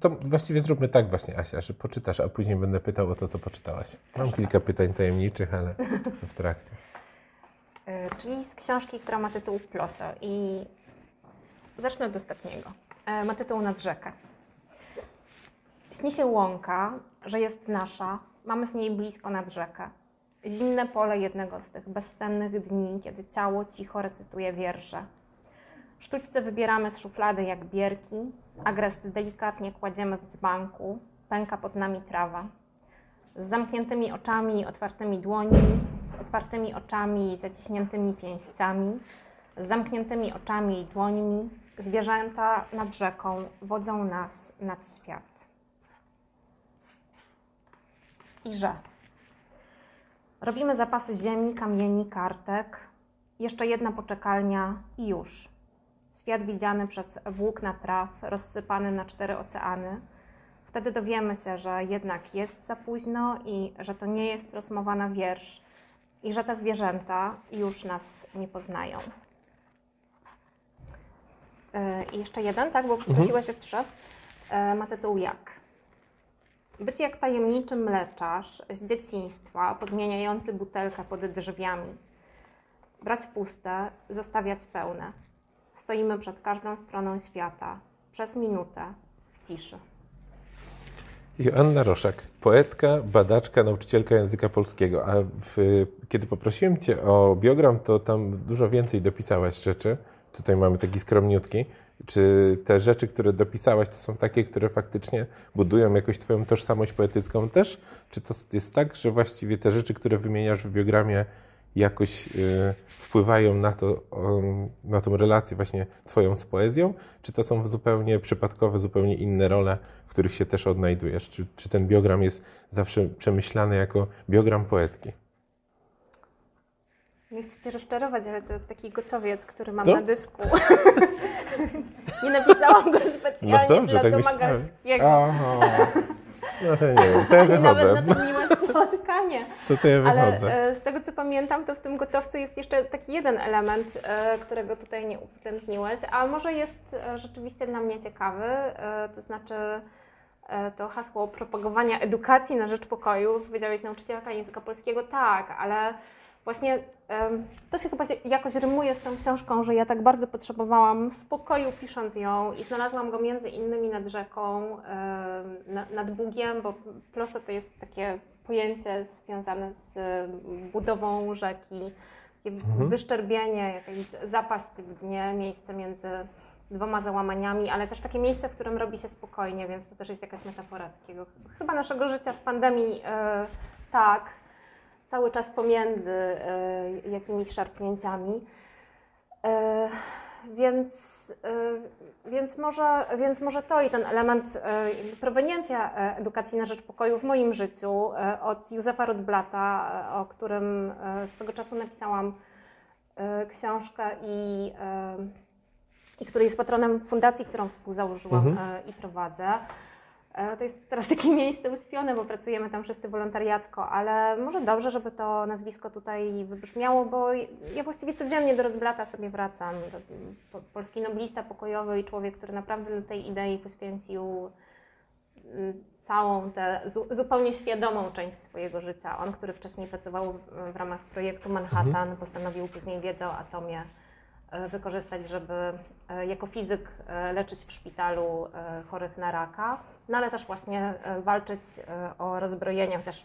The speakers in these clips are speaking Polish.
To właściwie zróbmy tak właśnie, Asia, że poczytasz, a później będę pytał o to, co poczytałaś. Mam Proszę kilka bardzo. pytań tajemniczych, ale w trakcie. E, czyli z książki, która ma tytuł Ploso. I zacznę od ostatniego. E, Ma tytuł Nad rzekę. Śni się łąka, że jest nasza, mamy z niej blisko nad rzekę. Zimne pole jednego z tych bezsennych dni, kiedy ciało cicho recytuje wiersze. Sztućce wybieramy z szuflady jak bierki, agrest delikatnie kładziemy w dzbanku, pęka pod nami trawa. Z zamkniętymi oczami i otwartymi dłońmi, z otwartymi oczami i zaciśniętymi pięściami, z zamkniętymi oczami i dłońmi, zwierzęta nad rzeką wodzą nas nad świat. I że robimy zapasy ziemi, kamieni, kartek, jeszcze jedna poczekalnia i już. Świat widziany przez włókna traw, rozsypany na cztery oceany. Wtedy dowiemy się, że jednak jest za późno i że to nie jest rozmowa na wiersz i że te zwierzęta już nas nie poznają. E, I jeszcze jeden, tak, bo prosiłeś o trzy. E, Ma tytuł Jak? Być jak tajemniczy mleczarz z dzieciństwa, podmieniający butelkę pod drzwiami. Brać puste, zostawiać pełne. Stoimy przed każdą stroną świata, przez minutę, w ciszy. Joanna Roszak, poetka, badaczka, nauczycielka języka polskiego. A w, kiedy poprosiłem Cię o biogram, to tam dużo więcej dopisałaś rzeczy. Tutaj mamy taki skromniutki. Czy te rzeczy, które dopisałaś, to są takie, które faktycznie budują jakoś Twoją tożsamość poetycką też? Czy to jest tak, że właściwie te rzeczy, które wymieniasz w biogramie, jakoś y, wpływają na, to, na tą relację właśnie Twoją z poezją? Czy to są zupełnie przypadkowe, zupełnie inne role, w których się też odnajdujesz? Czy, czy ten biogram jest zawsze przemyślany jako biogram poetki? Nie chcę Cię rozczarować, ale to taki gotowiec, który mam To? na dysku. nie napisałam go specjalnie No dobrze, dla tak Domagalskiego. No to nie wiem, to ja I nawet wychodzę. na to miłe spotkanie. To, to ja Ale wychodzę. e, z tego co pamiętam, to w tym gotowcu jest jeszcze taki jeden element, e, którego tutaj nie uwzględniłeś, a może jest e, rzeczywiście dla mnie ciekawy, e, to znaczy to hasło propagowania edukacji na rzecz pokoju. Powiedziałeś nauczycielka języka polskiego, tak, ale właśnie to się chyba jakoś rymuje z tą książką, że ja tak bardzo potrzebowałam spokoju pisząc ją i znalazłam go między innymi nad rzeką, nad Bugiem, bo ploso to jest takie pojęcie związane z em, budową rzeki, Mhm. wyszczerbienie, jakaś zapaść w dnie, miejsce między dwoma załamaniami, ale też takie miejsce, w którym robi się spokojnie, więc to też jest jakaś metafora takiego chyba naszego życia w pandemii, e, tak, cały czas pomiędzy e, jakimiś szarpnięciami. E, więc, e, więc, może, więc może to i ten element jakby proweniencja e, edukacji na rzecz pokoju w moim życiu e, od Józefa Rotblata, e, o którym swego czasu napisałam książkę i, i który jest patronem fundacji, którą współzałożyłam Mhm. i prowadzę. E, To jest teraz takie miejsce uśpione, bo pracujemy tam wszyscy wolontariacko, ale może dobrze, żeby to nazwisko tutaj wybrzmiało, bo ja właściwie codziennie do Rotblata sobie wracam. To po- Polski noblista pokojowy i człowiek, który naprawdę dla tej idei poświęcił mm, całą tę zu, zupełnie świadomą część swojego życia. On, który wcześniej pracował w, ramach projektu Manhattan, postanowił później wiedzę o atomie e, wykorzystać, żeby e, jako fizyk leczyć w szpitalu chorych na raka, no ale też właśnie e, walczyć e, o rozbrojenie, chociaż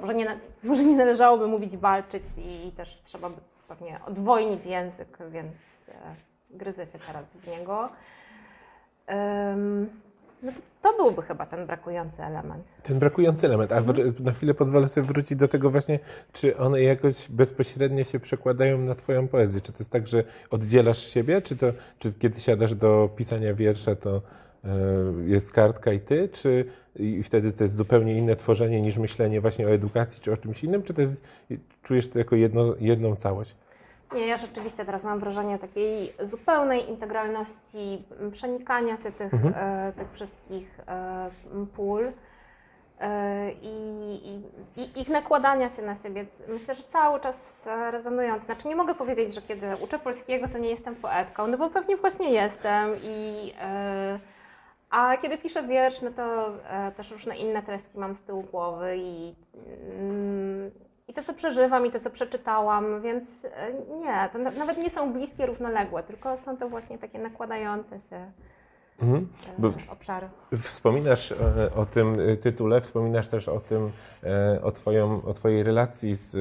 może nie, może nie należałoby mówić walczyć i też trzeba by pewnie odwojnić język, więc e, gryzę się teraz w niego. No to, to byłby chyba ten brakujący element. Ten brakujący element. A na chwilę pozwolę sobie wrócić do tego właśnie, czy one jakoś bezpośrednio się przekładają na Twoją poezję? Czy to jest tak, że oddzielasz siebie? Czy, to, czy kiedy siadasz do pisania wiersza, to jest kartka i Ty? Czy i wtedy to jest zupełnie inne tworzenie niż myślenie właśnie o edukacji czy o czymś innym? Czy to jest, czujesz to jako jedno, jedną całość? Nie, ja rzeczywiście teraz mam wrażenie takiej zupełnej integralności, przenikania się tych, Mhm. e, tych wszystkich e, pól e, i, i, ich nakładania się na siebie. Myślę, że cały czas e, rezonują. To znaczy nie mogę powiedzieć, że kiedy uczę polskiego, to nie jestem poetką, no bo pewnie właśnie jestem i... E, A kiedy piszę wiersz, no to e, też różne inne treści mam z tyłu głowy i, mm, i to, co przeżywam i to, co przeczytałam, więc e, nie, to na, nawet nie są bliskie, równoległe, tylko są to właśnie takie nakładające się Mhm. e, obszary. Wspominasz o tym tytule, wspominasz też o tym, o, twoją, o Twojej relacji z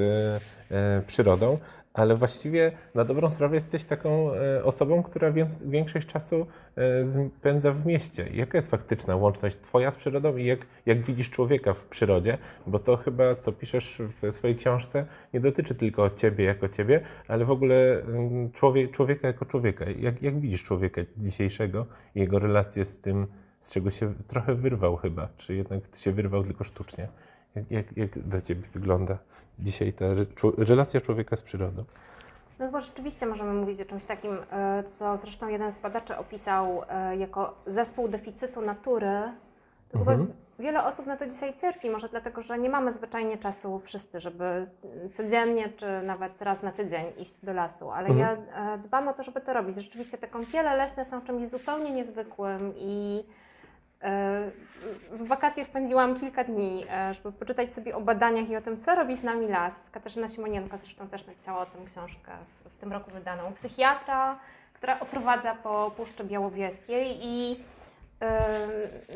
przyrodą, ale właściwie na dobrą sprawę jesteś taką e, osobą, która wię- większość czasu e, spędza w mieście. Jaka jest faktyczna łączność Twoja z przyrodą i jak, jak widzisz człowieka w przyrodzie? Bo to chyba, co piszesz w swojej książce, nie dotyczy tylko Ciebie jako Ciebie, ale w ogóle mm, człowiek, człowieka jako człowieka. Jak, jak widzisz człowieka dzisiejszego i jego relacje z tym, z czego się trochę wyrwał chyba, czy jednak się wyrwał tylko sztucznie? Jak, jak, jak dla Ciebie wygląda dzisiaj ta relacja człowieka z przyrodą? No chyba rzeczywiście możemy mówić o czymś takim, e, co zresztą jeden z badaczy opisał e, jako zespół deficytu natury. To Mhm. chyba wiele osób na to dzisiaj cierpi, może dlatego, że nie mamy zwyczajnie czasu wszyscy, żeby codziennie czy nawet raz na tydzień iść do lasu, ale Mhm. ja e, dbam o to, żeby to robić. Rzeczywiście te kąpiele leśne są czymś zupełnie niezwykłym i w wakacje spędziłam kilka dni, e, żeby poczytać sobie o badaniach i o tym, co robi z nami las. Katarzyna Simonienko zresztą też napisała o tym książkę w, tym roku wydaną. Psychiatra, która oprowadza po Puszczy Białowieskiej i e,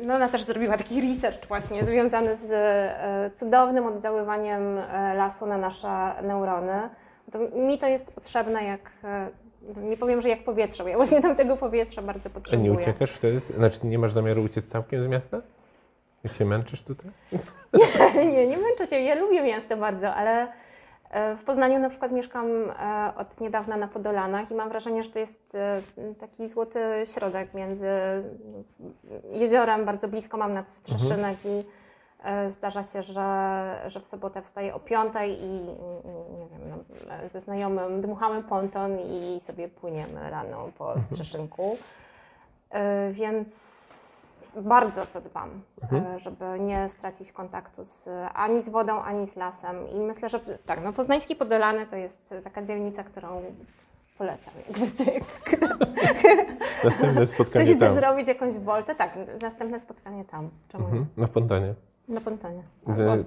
no ona też zrobiła taki research właśnie związany z e, cudownym oddziaływaniem e, lasu na nasze neurony. To mi to jest potrzebne jak, e, nie powiem, że jak powietrze, bo ja właśnie tam tego powietrza bardzo A nie potrzebuję. uciekasz wtedy? Znaczy nie masz zamiaru uciec całkiem z miasta? Jak się męczysz tutaj? nie, nie męczę się. Ja lubię miasto bardzo, ale e, w Poznaniu na przykład mieszkam e, od niedawna na Podolanach i mam wrażenie, że to jest e, taki złoty środek między jeziorem, bardzo blisko mam nad Strzeszynek i e, zdarza się, że, że w sobotę wstaję o piątej i nie wiem, no, ze znajomym dmuchamy ponton i sobie płyniemy rano po Strzeszynku. E, Więc bardzo to dbam, e, żeby nie stracić kontaktu z, ani z wodą, ani z lasem. I myślę, że tak, no Poznański Podolany to jest taka dzielnica, którą polecam. Następne ktoś spotkanie chce tam. zrobić jakąś woltę, tak, następne spotkanie tam. Czemu Mhm, na Pontonie. Na Pontonie. Albo-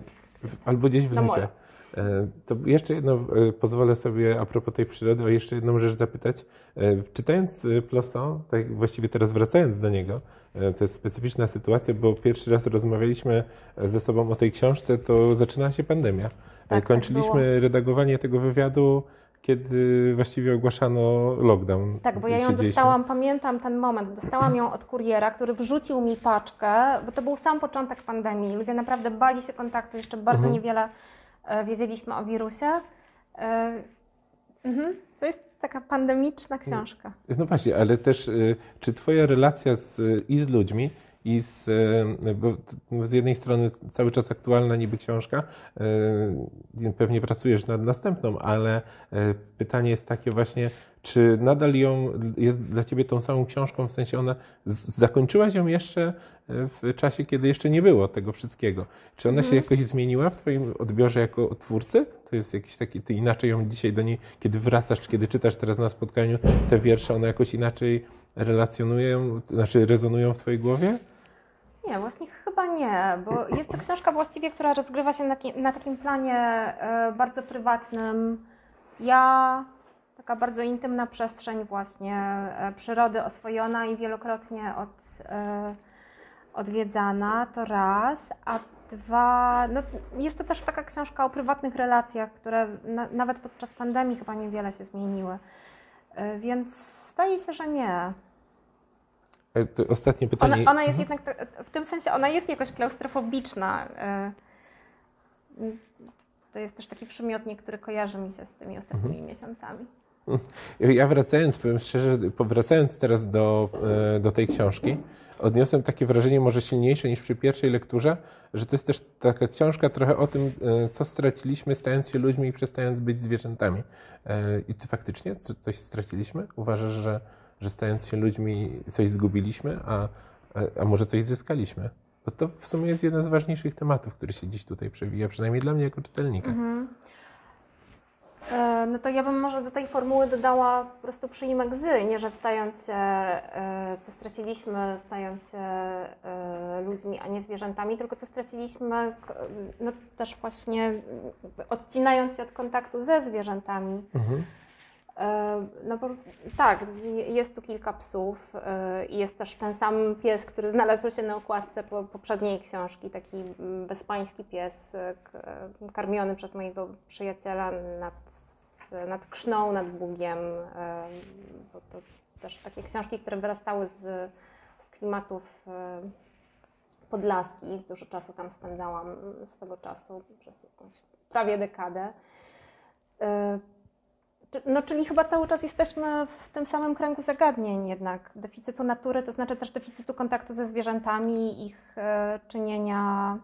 albo gdzieś w lesie. E, To jeszcze jedno, e, pozwolę sobie a propos tej przyrody, o jeszcze jedną rzecz zapytać. E, Czytając Ploso, tak właściwie teraz wracając do niego, to jest specyficzna sytuacja, bo pierwszy raz rozmawialiśmy ze sobą o tej książce, to zaczynała się pandemia. E, tak Kończyliśmy redagowanie tego wywiadu, kiedy właściwie ogłaszano lockdown. Tak, bo ja ją dostałam, pamiętam ten moment, dostałam ją od kuriera, który wrzucił mi paczkę, bo to był sam początek pandemii. Ludzie naprawdę bali się kontaktu, jeszcze bardzo Mhm. niewiele e, wiedzieliśmy o wirusie. E, mhm. To jest taka pandemiczna książka. No właśnie, ale też y, czy twoja relacja z, i z ludźmi, i z, t- z jednej strony cały czas aktualna niby książka, y, pewnie pracujesz nad następną, ale y, pytanie jest takie właśnie, czy nadal ją jest dla ciebie tą samą książką, w sensie ona z, zakończyłaś ją jeszcze w czasie, kiedy jeszcze nie było tego wszystkiego. Czy ona się jakoś zmieniła w twoim odbiorze jako twórcy? To jest jakiś taki, ty inaczej ją dzisiaj do niej, kiedy wracasz, czy kiedy czytasz teraz na spotkaniu te wiersze, one jakoś inaczej relacjonują, znaczy rezonują w twojej głowie? Nie, właśnie chyba nie, bo jest to książka właściwie, która rozgrywa się na, na takim planie e, bardzo prywatnym. Ja, taka bardzo intymna przestrzeń właśnie, e, przyrody oswojona i wielokrotnie od, e, odwiedzana, to raz, a dwa, no, jest to też taka książka o prywatnych relacjach, które na, nawet podczas pandemii chyba niewiele się zmieniły. Więc zdaje się, że nie. E, To ostatnie pytanie. Ona, ona jest jednak, ta- w tym sensie, ona jest jakoś klaustrofobiczna. e, To jest też taki przymiotnik, który kojarzy mi się z tymi ostatnimi miesiącami. Ja wracając, powiem szczerze, powracając teraz do, e, do tej książki, odniosłem takie wrażenie może silniejsze niż przy pierwszej lekturze, że to jest też taka książka trochę o tym, co straciliśmy stając się ludźmi i przestając być zwierzętami. I ty faktycznie co- coś straciliśmy? Uważasz, że, że stając się ludźmi coś zgubiliśmy, a, a, a może coś zyskaliśmy? Bo to w sumie jest jeden z ważniejszych tematów, który się dziś tutaj przewija, przynajmniej dla mnie jako czytelnika. E, no to ja bym może do tej formuły dodała po prostu przyimek z, nie że stając się, e, co straciliśmy, stając się e, ludźmi, a nie zwierzętami, tylko co straciliśmy, no też właśnie odcinając się od kontaktu ze zwierzętami. Mhm. No bo tak, jest tu kilka psów i jest też ten sam pies, który znalazł się na okładce poprzedniej książki, taki bezpański pies karmiony przez mojego przyjaciela nad, nad Krzną, nad Bugiem, bo to też takie książki, które wyrastały z, z klimatów podlaskich. Dużo czasu tam spędzałam swego czasu, przez jakąś prawie dekadę. No, czyli chyba cały czas jesteśmy w tym samym kręgu zagadnień jednak. Deficytu natury, to znaczy też deficytu kontaktu ze zwierzętami, ich e, czynienia,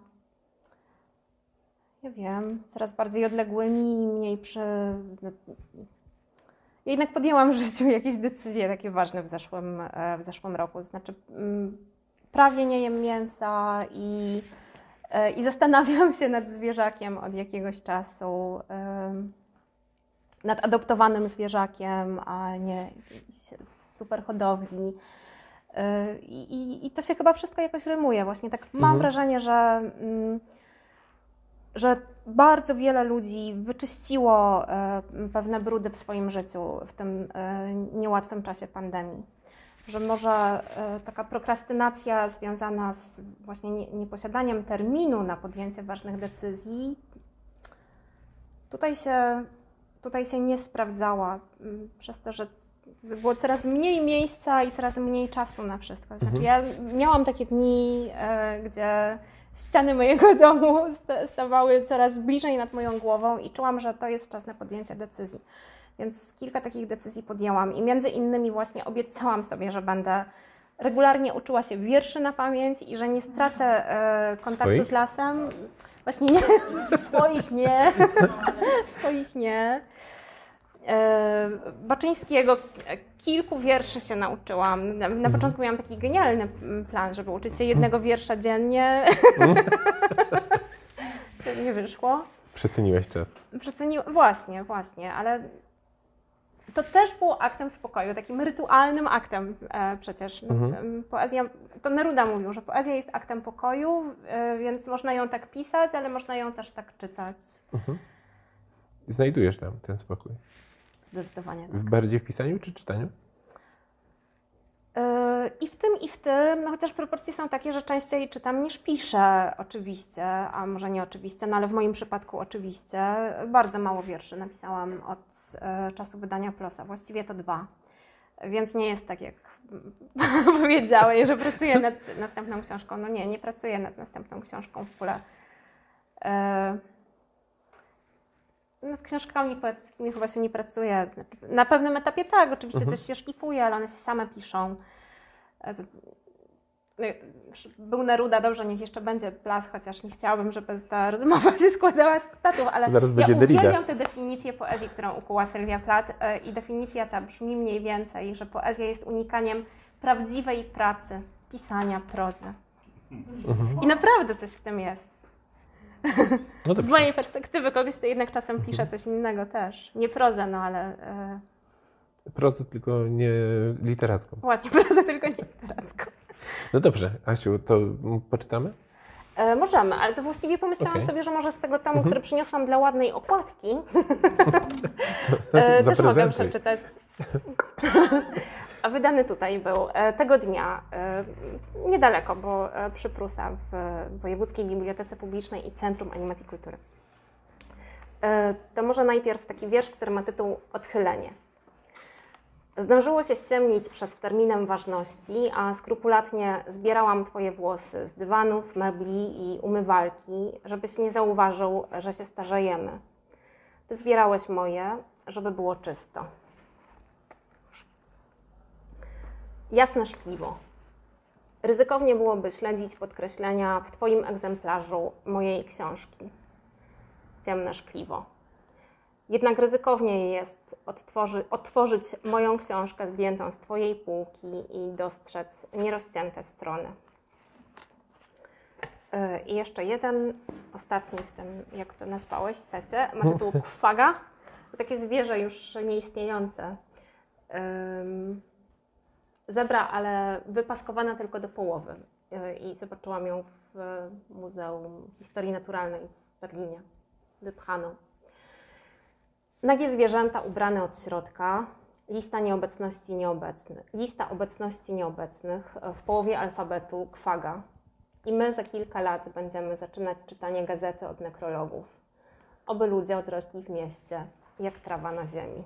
nie wiem, coraz bardziej odległymi i mniej przy... No, ja jednak podjęłam w życiu jakieś decyzje takie ważne w zeszłym, e, w zeszłym roku. To znaczy mm, prawie nie jem mięsa i, e, i zastanawiam się nad zwierzakiem od jakiegoś czasu nad adoptowanym zwierzakiem, a nie super hodowli. Y, I, i, I, to się chyba wszystko jakoś rymuje. Właśnie tak mam mhm. wrażenie, że, mm, że bardzo wiele ludzi wyczyściło y, pewne brudy w swoim życiu w tym y, niełatwym czasie pandemii. Że może taka prokrastynacja związana z właśnie nieposiadaniem terminu na podjęcie ważnych decyzji tutaj się tutaj się nie sprawdzała, mm, przez to, że było coraz mniej miejsca i coraz mniej czasu na wszystko. Znaczy, mhm. ja miałam takie dni, e, gdzie ściany mojego domu stawały coraz bliżej nad moją głową i czułam, że to jest czas na podjęcie decyzji. Więc kilka takich decyzji podjęłam i między innymi właśnie obiecałam sobie, że będę regularnie uczyła się wierszy na pamięć i że nie stracę e, kontaktu swoich? z lasem. Właśnie nie, swoich nie, swoich nie. E, Baczyńskiego kilku wierszy się nauczyłam. Na, na mhm. początku miałam taki genialny plan, żeby uczyć się jednego wiersza dziennie. nie wyszło. Przeceniłeś czas. Przeceniłam, właśnie, właśnie, ale to też było aktem spokoju, takim rytualnym aktem e, przecież. Mhm. Poezja, to Neruda mówił, że poezja jest aktem pokoju, e, więc można ją tak pisać, ale można ją też tak czytać. Mhm. Znajdujesz tam ten spokój? Zdecydowanie tak. Bardziej w pisaniu czy czytaniu? E, I w tym, i w tym, no chociaż proporcje są takie, że częściej czytam niż piszę, oczywiście, a może nie oczywiście, no ale w moim przypadku oczywiście. Bardzo mało wierszy napisałam od e, czasu wydania Plosa, właściwie to dwa. Więc nie jest tak, jak powiedziałeś, że pracuję nad następną książką. No nie, nie pracuję nad następną książką w ogóle. E, nad książkami poetyckimi chyba się nie pracuje. Na pewnym etapie tak, oczywiście mhm. coś się szlifuje, ale one się same piszą. No, był Neruda, dobrze, niech jeszcze będzie Plas, chociaż nie chciałabym, żeby ta rozmowa się składała z cytatów, ale Zaraz ja uwielbiam tę definicję poezji, którą ukuła Sylwia Plath e, i definicja ta brzmi mniej więcej, że poezja jest unikaniem prawdziwej pracy, pisania prozy. Mhm. I naprawdę coś w tym jest. No Z mojej perspektywy kogoś, to jednak czasem pisze mhm. coś innego też. Nie prozę, no ale... E... Prozę, tylko nie literacką. Właśnie, prozę, tylko nie literacką. No dobrze, Asiu, to poczytamy? E, możemy, ale to właściwie pomyślałam okay. sobie, że może z tego tomu, mhm. który przyniosłam dla ładnej okładki, e, też mogę przeczytać. A wydany tutaj był e, tego dnia, e, niedaleko, bo e, przy Prusa w Wojewódzkiej Bibliotece Publicznej i Centrum Animacji Kultury. To może najpierw taki wiersz, który ma tytuł Odchylenie. Zdążyło się ściemnić przed terminem ważności, a skrupulatnie zbierałam Twoje włosy z dywanów, mebli i umywalki, żebyś nie zauważył, że się starzejemy. Ty zbierałeś moje, żeby było czysto. Jasne szkliwo. Ryzykownie byłoby śledzić podkreślenia w Twoim egzemplarzu mojej książki. Ciemne szkliwo. Jednak ryzykowniej jest odtworzy, otworzyć moją książkę zdjętą z Twojej półki i dostrzec nierozcięte strony. E, I jeszcze jeden, ostatni w tym, jak to nazwałeś, secie, ma tytuł Kwaga. takie zwierzę już nieistniejące. Zebra, ale wypaskowana tylko do połowy. E, I zobaczyłam ją w Muzeum Historii Naturalnej w Berlinie. Wypchaną. Nagie zwierzęta ubrane od środka, lista nieobecności nieobecnych, lista obecności nieobecnych w połowie alfabetu kwaga. I my za kilka lat będziemy zaczynać czytanie gazety od nekrologów. Oby ludzie odrośli w mieście, jak trawa na ziemi.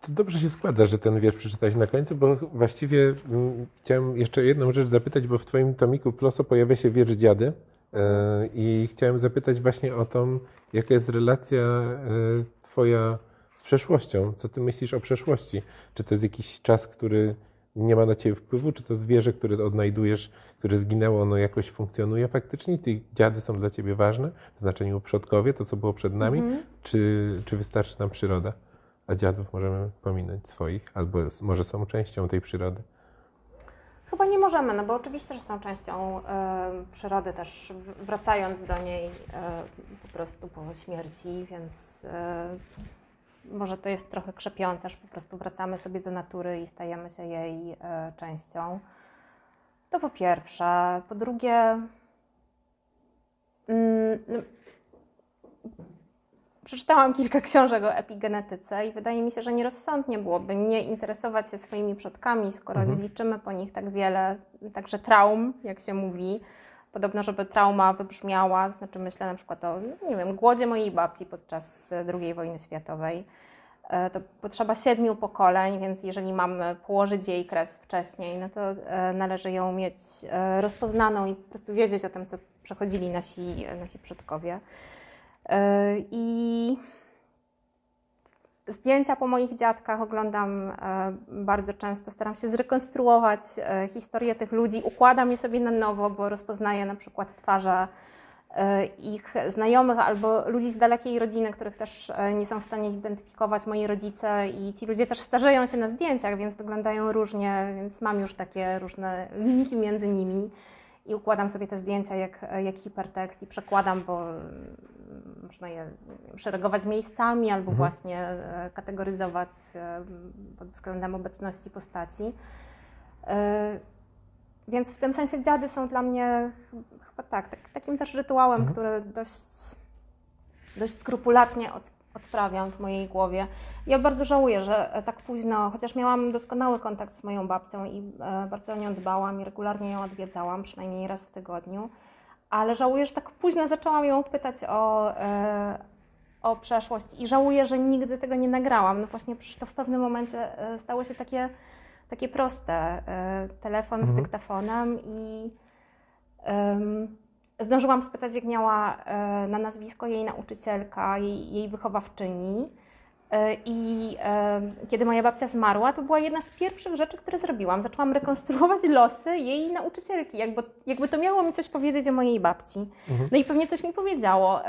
To dobrze się składa, że ten wiersz przeczytałeś na końcu, bo właściwie mm, chciałem jeszcze jedną rzecz zapytać, bo w Twoim tomiku Ploso pojawia się wiersz Dziady i chciałem zapytać właśnie o to, jaka jest relacja yy, Twoja z przeszłością. Co Ty myślisz o przeszłości? Czy to jest jakiś czas, który nie ma na Ciebie wpływu? Czy to zwierzę, które odnajdujesz, które zginęło, ono jakoś funkcjonuje faktycznie? Te dziady są dla Ciebie ważne w znaczeniu przodkowie, to co było przed nami? Mhm. Czy, czy wystarczy nam przyroda? A dziadów możemy pominąć swoich, albo może są częścią tej przyrody? Chyba nie możemy, no bo oczywiście, że są częścią y, przyrody też, wracając do niej y, po prostu po śmierci, więc y, może to jest trochę krzepiące, że po prostu wracamy sobie do natury i stajemy się jej e, częścią. To po pierwsze. Po drugie, mm, no, przeczytałam kilka książek o epigenetyce i wydaje mi się, że nierozsądnie byłoby nie interesować się swoimi przodkami, skoro mhm. dziedziczymy po nich tak wiele, także traum, jak się mówi. Podobno, żeby trauma wybrzmiała, znaczy myślę na przykład o, nie wiem, głodzie mojej babci podczas II wojny światowej. E, to potrzeba siedmiu pokoleń, więc jeżeli mamy położyć jej kres wcześniej, no to e, należy ją mieć e, rozpoznaną i po prostu wiedzieć o tym, co przechodzili nasi, nasi przodkowie. I zdjęcia po moich dziadkach oglądam bardzo często, staram się zrekonstruować historię tych ludzi, układam je sobie na nowo, bo rozpoznaję na przykład twarze E, ich znajomych albo ludzi z dalekiej rodziny, których też e, nie są w stanie zidentyfikować moi rodzice. I ci ludzie też starzeją się na zdjęciach, więc wyglądają różnie, więc mam już takie różne linki między nimi i układam sobie te zdjęcia jak, jak hipertekst i przekładam, bo mm, można je szeregować miejscami albo mhm. właśnie e, kategoryzować pod względem obecności postaci. Więc w tym sensie dziady są dla mnie chyba tak, tak takim też rytuałem, mhm. który dość, dość skrupulatnie od, odprawiam w mojej głowie. Ja bardzo żałuję, że tak późno, chociaż miałam doskonały kontakt z moją babcią i e, bardzo o nią dbałam i regularnie ją odwiedzałam, przynajmniej raz w tygodniu, ale żałuję, że tak późno zaczęłam ją pytać o, e, o przeszłość i żałuję, że nigdy tego nie nagrałam. No właśnie, przecież to w pewnym momencie e, stało się takie takie proste. E, telefon mhm. z dyktafonem i um, zdążyłam spytać, jak miała e, na nazwisko jej nauczycielka, jej, jej wychowawczyni. E, I kiedy moja babcia zmarła, to była jedna z pierwszych rzeczy, które zrobiłam. Zaczęłam rekonstruować losy jej nauczycielki, jakby, jakby to miało mi coś powiedzieć o mojej babci. Mhm. No i pewnie coś mi powiedziało.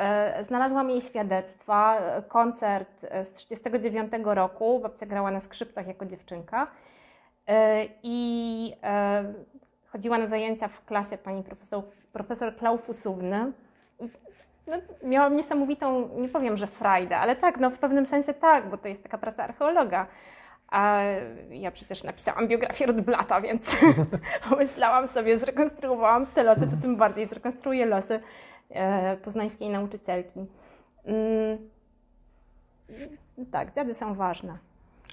Znalazłam jej świadectwa, koncert z 1939 roku. Babcia grała na skrzypcach jako dziewczynka. E, I e, chodziła na zajęcia w klasie pani profesor, profesor Klaufusówny. No, miałam niesamowitą, nie powiem, że frajdę, ale tak, no w pewnym sensie tak, bo to jest taka praca archeologa. A ja przecież napisałam biografię Rotblata, więc pomyślałam sobie, zrekonstruowałam te losy, to tym bardziej zrekonstruuję losy e, poznańskiej nauczycielki. Mm, tak, dziady są ważne.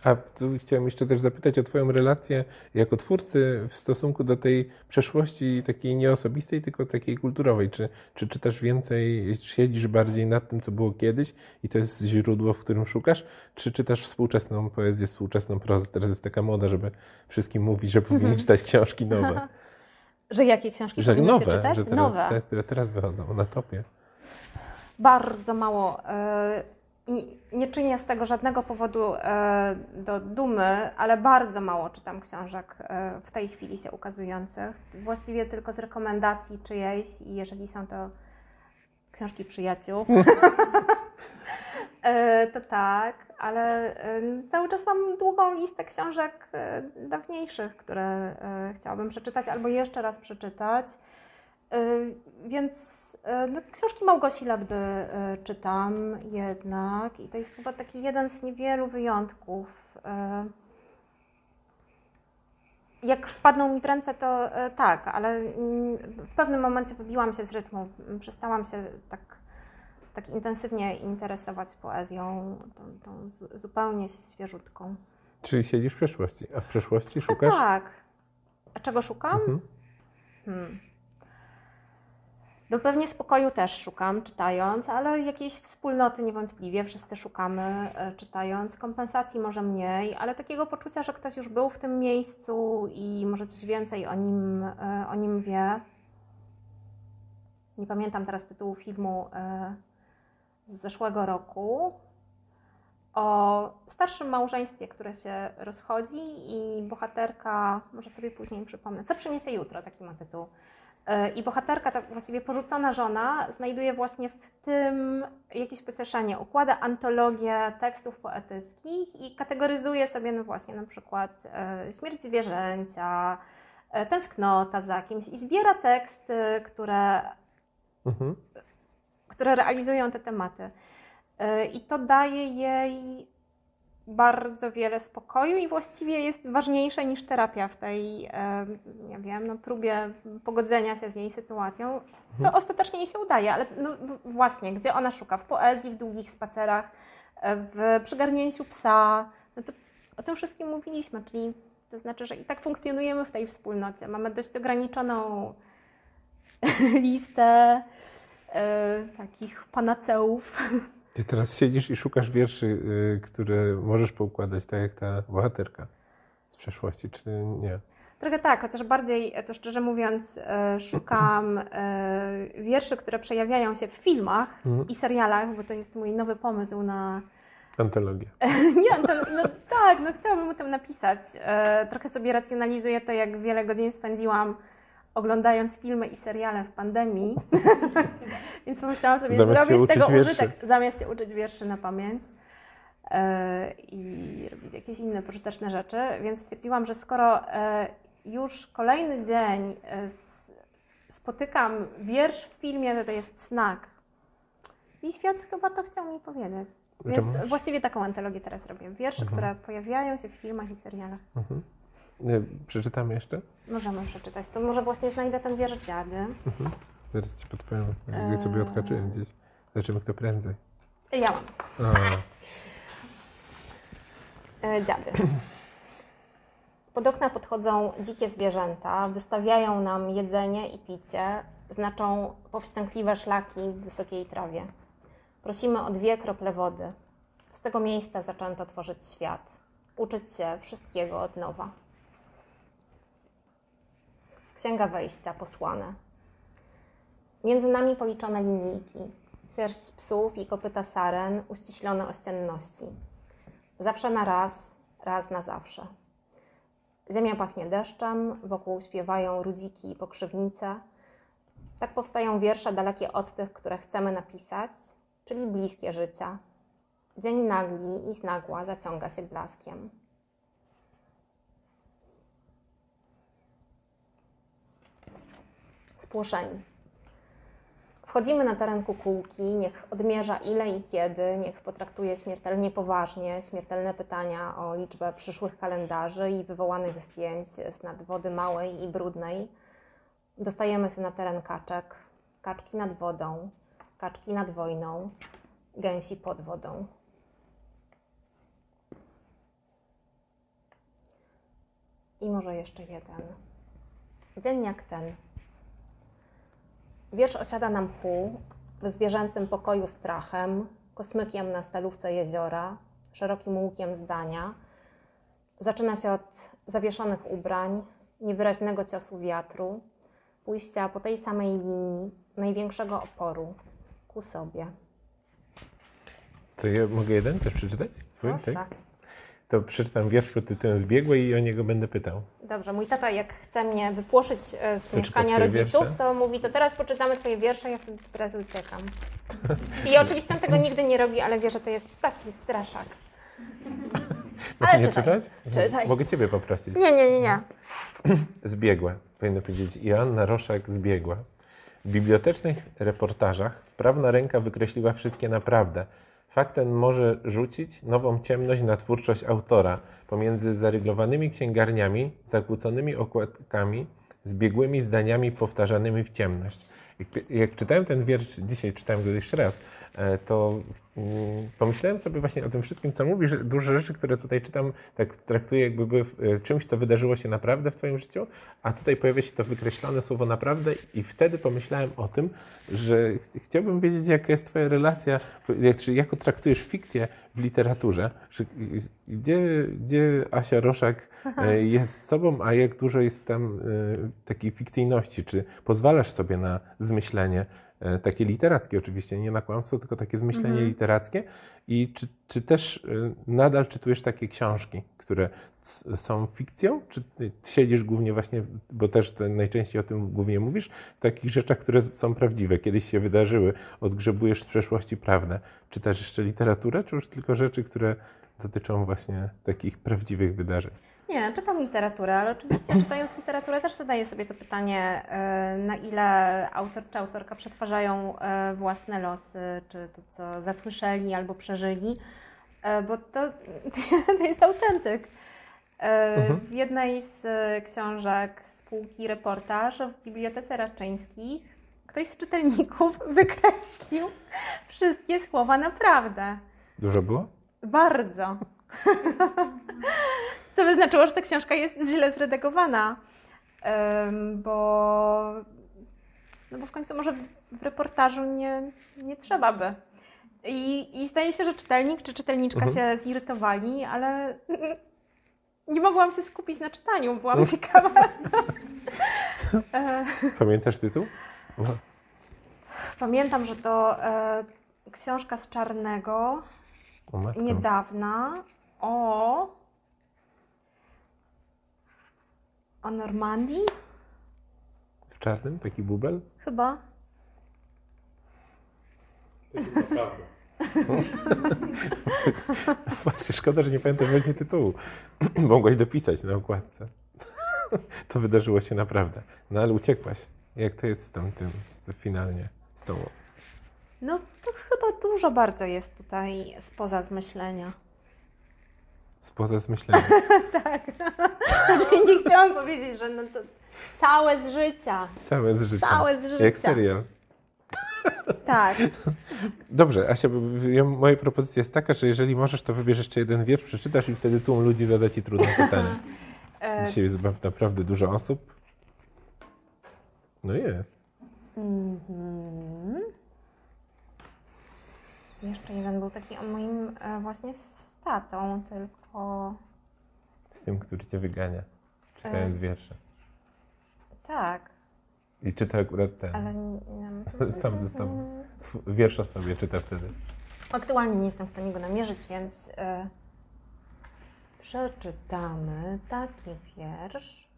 A tu chciałem jeszcze też zapytać o Twoją relację jako twórcy w stosunku do tej przeszłości takiej nieosobistej, tylko takiej kulturowej. Czy, czy czytasz więcej, siedzisz bardziej nad tym, co było kiedyś i to jest źródło, w którym szukasz? Czy czytasz współczesną poezję, współczesną prozę? Teraz jest taka moda, żeby wszystkim mówić, że powinni mhm. czytać książki nowe. Że jakie książki że nowe, się czytać? Że teraz, nowe. Te, które teraz wychodzą na topie. Bardzo mało. Y nie, czynię z tego żadnego powodu e, do dumy, ale bardzo mało czytam książek e, w tej chwili się ukazujących. Właściwie tylko z rekomendacji czyjejś i jeżeli są to książki przyjaciół, e, to tak, ale cały czas mam długą listę książek dawniejszych, które chciałabym przeczytać albo jeszcze raz przeczytać. Y, więc y, no, książki Małgosi Labdy y, czytam jednak i to jest chyba taki jeden z niewielu wyjątków. Jak wpadną mi w ręce, to tak, ale mm, w pewnym momencie wybiłam się z rytmu. Przestałam się tak, tak intensywnie interesować poezją, tą, tą zupełnie świeżutką. Czyli siedzisz w przeszłości, a w przeszłości szukasz? tak. A czego szukam? Mhm. Hmm. No pewnie spokoju też szukam, czytając, ale jakiejś wspólnoty niewątpliwie wszyscy szukamy, e, czytając. Kompensacji może mniej, ale takiego poczucia, że ktoś już był w tym miejscu i może coś więcej o nim, e, o nim wie. Nie pamiętam teraz tytułu filmu e, z zeszłego roku o starszym małżeństwie, które się rozchodzi i bohaterka, może sobie później przypomnę, co przyniesie jutro, taki ma tytuł I bohaterka, tak właściwie porzucona żona, znajduje właśnie w tym jakieś pocieszenie. Układa antologię tekstów poetyckich i kategoryzuje sobie, no właśnie, na przykład e, śmierć zwierzęcia, e, tęsknota za kimś i zbiera teksty, które, mhm. które realizują te tematy. I to daje jej bardzo wiele spokoju i właściwie jest ważniejsze niż terapia w tej, ja wiem, no, próbie pogodzenia się z jej sytuacją, co mhm. ostatecznie jej się udaje, ale no, właśnie, gdzie ona szuka? W poezji, w długich spacerach, w przygarnięciu psa. No to o tym wszystkim mówiliśmy, czyli to znaczy, że i tak funkcjonujemy w tej wspólnocie. Mamy dość ograniczoną listę e, takich panaceów ty teraz siedzisz i szukasz wierszy, y, które możesz poukładać tak jak ta bohaterka z przeszłości, czy nie? Trochę tak, chociaż bardziej, to szczerze mówiąc, y, szukam y, wierszy, które przejawiają się w filmach mhm. i serialach, bo to jest mój nowy pomysł na. Antologię. nie, no tak, no chciałabym o tym napisać. Trochę sobie racjonalizuję to, jak wiele godzin spędziłam oglądając filmy i seriale w pandemii, więc pomyślałam sobie zamiast zrobić z tego wierszy. użytek, zamiast się uczyć wierszy na pamięć yy, i robić jakieś inne pożyteczne rzeczy, więc stwierdziłam, że skoro yy, już kolejny dzień yy, spotykam wiersz w filmie, to to jest znak. I świat chyba to chciał mi powiedzieć. Więc właściwie taką antologię teraz robię. Wiersze, mhm. które pojawiają się w filmach i serialach. Mhm. Przeczytamy jeszcze? Możemy przeczytać. To może właśnie znajdę ten wiersz dziady. Mhm. Zaraz ci podpowiem. Ja sobie odkaczyłem gdzieś. Zobaczymy, kto prędzej. Ja mam. E, dziady. Pod okna podchodzą dzikie zwierzęta, wystawiają nam jedzenie i picie, znaczą powściągliwe szlaki w wysokiej trawie. Prosimy o dwie krople wody. Z tego miejsca zaczęto tworzyć świat, uczyć się wszystkiego od nowa. Księga wejścia posłane. Między nami policzone linijki, sierść psów i kopyta saren uściślone ościenności. Zawsze na raz, raz na zawsze. Ziemia pachnie deszczem, wokół śpiewają rudziki i pokrzywnice. Tak powstają wiersze dalekie od tych, które chcemy napisać, czyli bliskie życia. Dzień nagli i znagła zaciąga się blaskiem. Spłoszeni. Wchodzimy na teren kukułki, niech odmierza ile i kiedy, niech potraktuje śmiertelnie poważnie śmiertelne pytania o liczbę przyszłych kalendarzy i wywołanych zdjęć z nad wody małej i brudnej. Dostajemy się na teren kaczek, kaczki nad wodą, kaczki nad wojną, gęsi pod wodą. I może jeszcze jeden. Dzień jak ten. Wiersz osiada na mchu, w zwierzęcym pokoju strachem, kosmykiem na stalówce jeziora, szerokim łukiem zdania. Zaczyna się od zawieszonych ubrań, niewyraźnego ciosu wiatru, pójścia po tej samej linii największego oporu ku sobie. To ja mogę jeden też przeczytać? Twój Proszę. tekst? To przeczytam wiersz pod tytułem Zbiegłe i o niego będę pytał. Dobrze, mój tata jak chce mnie wypłoszyć e, z mieszkania rodziców, wiersze? to mówi, to teraz poczytamy twoje wiersze, ja wtedy teraz uciekam. I oczywiście on tego nigdy nie robi, ale wie, że to jest taki straszak. Mogę nie czytać? Czytaj. Mogę ciebie poprosić. Nie, nie, nie, nie. Zbiegłe. Powinno powiedzieć Joanna Roszek zbiegła. W bibliotecznych reportażach wprawna ręka wykreśliła wszystkie naprawdę. Fakt ten może rzucić nową ciemność na twórczość autora pomiędzy zaryglowanymi księgarniami, zakłóconymi okładkami, zbiegłymi zdaniami powtarzanymi w ciemność. Jak, jak czytałem ten wiersz, dzisiaj czytałem go jeszcze raz, to mm, pomyślałem sobie właśnie o tym wszystkim, co mówisz. Duże rzeczy, które tutaj czytam, tak traktuję jakby były e, czymś, co wydarzyło się naprawdę w Twoim życiu, a tutaj pojawia się to wykreślone słowo naprawdę i wtedy pomyślałem o tym, że ch- chciałbym wiedzieć, jaka jest Twoja relacja, jak, czy jako traktujesz fikcję w literaturze, że, gdzie, gdzie Asia Roszak e, jest sobą, a jak dużo jest tam e, takiej fikcyjności, czy pozwalasz sobie na zmyślenie? e, takie literackie oczywiście, nie na kłamstwo, tylko takie zmyślenie Mhm. literackie i czy, czy też e, nadal czytujesz takie książki, które są fikcją, czy ty siedzisz głównie właśnie, bo też te, najczęściej o tym głównie mówisz, w takich rzeczach, które są prawdziwe, kiedyś się wydarzyły, odgrzebujesz z przeszłości prawdę. Czytasz jeszcze literaturę, czy już tylko rzeczy, które dotyczą właśnie takich prawdziwych wydarzeń? Nie, czytam literaturę, ale oczywiście czytając literaturę też zadaję sobie to pytanie, e, na ile autor czy autorka przetwarzają e, własne losy, czy to, co zasłyszeli albo przeżyli, e, bo to, to jest autentyk. Mhm. W jednej z książek spółki reportaż w Bibliotece Raczyńskich ktoś z czytelników wykreślił wszystkie słowa naprawdę. Dużo było? Bardzo. Co by znaczyło, że ta książka jest źle zredagowana. Bo, no bo w końcu może w- reportażu nie, nie trzeba by. I, I zdaje się, że czytelnik czy czytelniczka Mhm. się zirytowali, ale nie mogłam się skupić na czytaniu, byłam ciekawa. E, Pamiętasz tytuł? O, Pamiętam, że to e, książka z Czarnego, o niedawna o o Normandii W czarnym? Taki bubel? chyba. Właśnie szkoda, że nie pamiętam właśnie tytułu. Mogłaś dopisać na okładce. To wydarzyło się naprawdę. No ale uciekłaś. Jak to jest z tym, tym z, finalnie z tą... No to chyba dużo bardzo jest tutaj spoza zmyślenia. Spoza zmyślenia. tak. Znaczy, nie chciałam powiedzieć, że no to całe z życia. Całe z życia. Całe z życia. Jak serial. Tak. Dobrze, Asia, moja propozycja jest taka, że jeżeli możesz, to wybierz jeszcze jeden wiersz, przeczytasz i wtedy tłum ludzi zada ci trudne pytania. E, Dzisiaj jest naprawdę dużo osób. No jest. mhm. Jeszcze jeden był taki o moim e, właśnie tylko Z tym, który cię wygania, czytając E. wiersze. tak, I czyta akurat ten. ale nie, Sam ze sobą. Sw- Wiersz o sobie czyta wtedy. Aktualnie nie jestem w stanie go namierzyć, więc e, przeczytamy taki wiersz,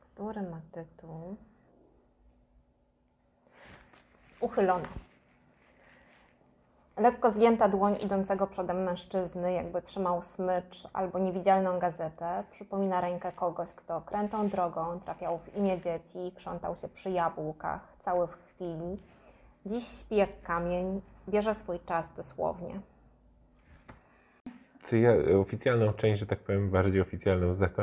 który ma tytuł Uchylona. Lekko zgięta dłoń idącego przodem mężczyzny, jakby trzymał smycz albo niewidzialną gazetę, przypomina rękę kogoś, kto krętą drogą trafiał w imię dzieci, krzątał się przy jabłkach, cały w chwili. Dziś śpi jak kamień, bierze swój czas dosłownie. Czy ja oficjalną część, że tak powiem, bardziej oficjalną zakończę?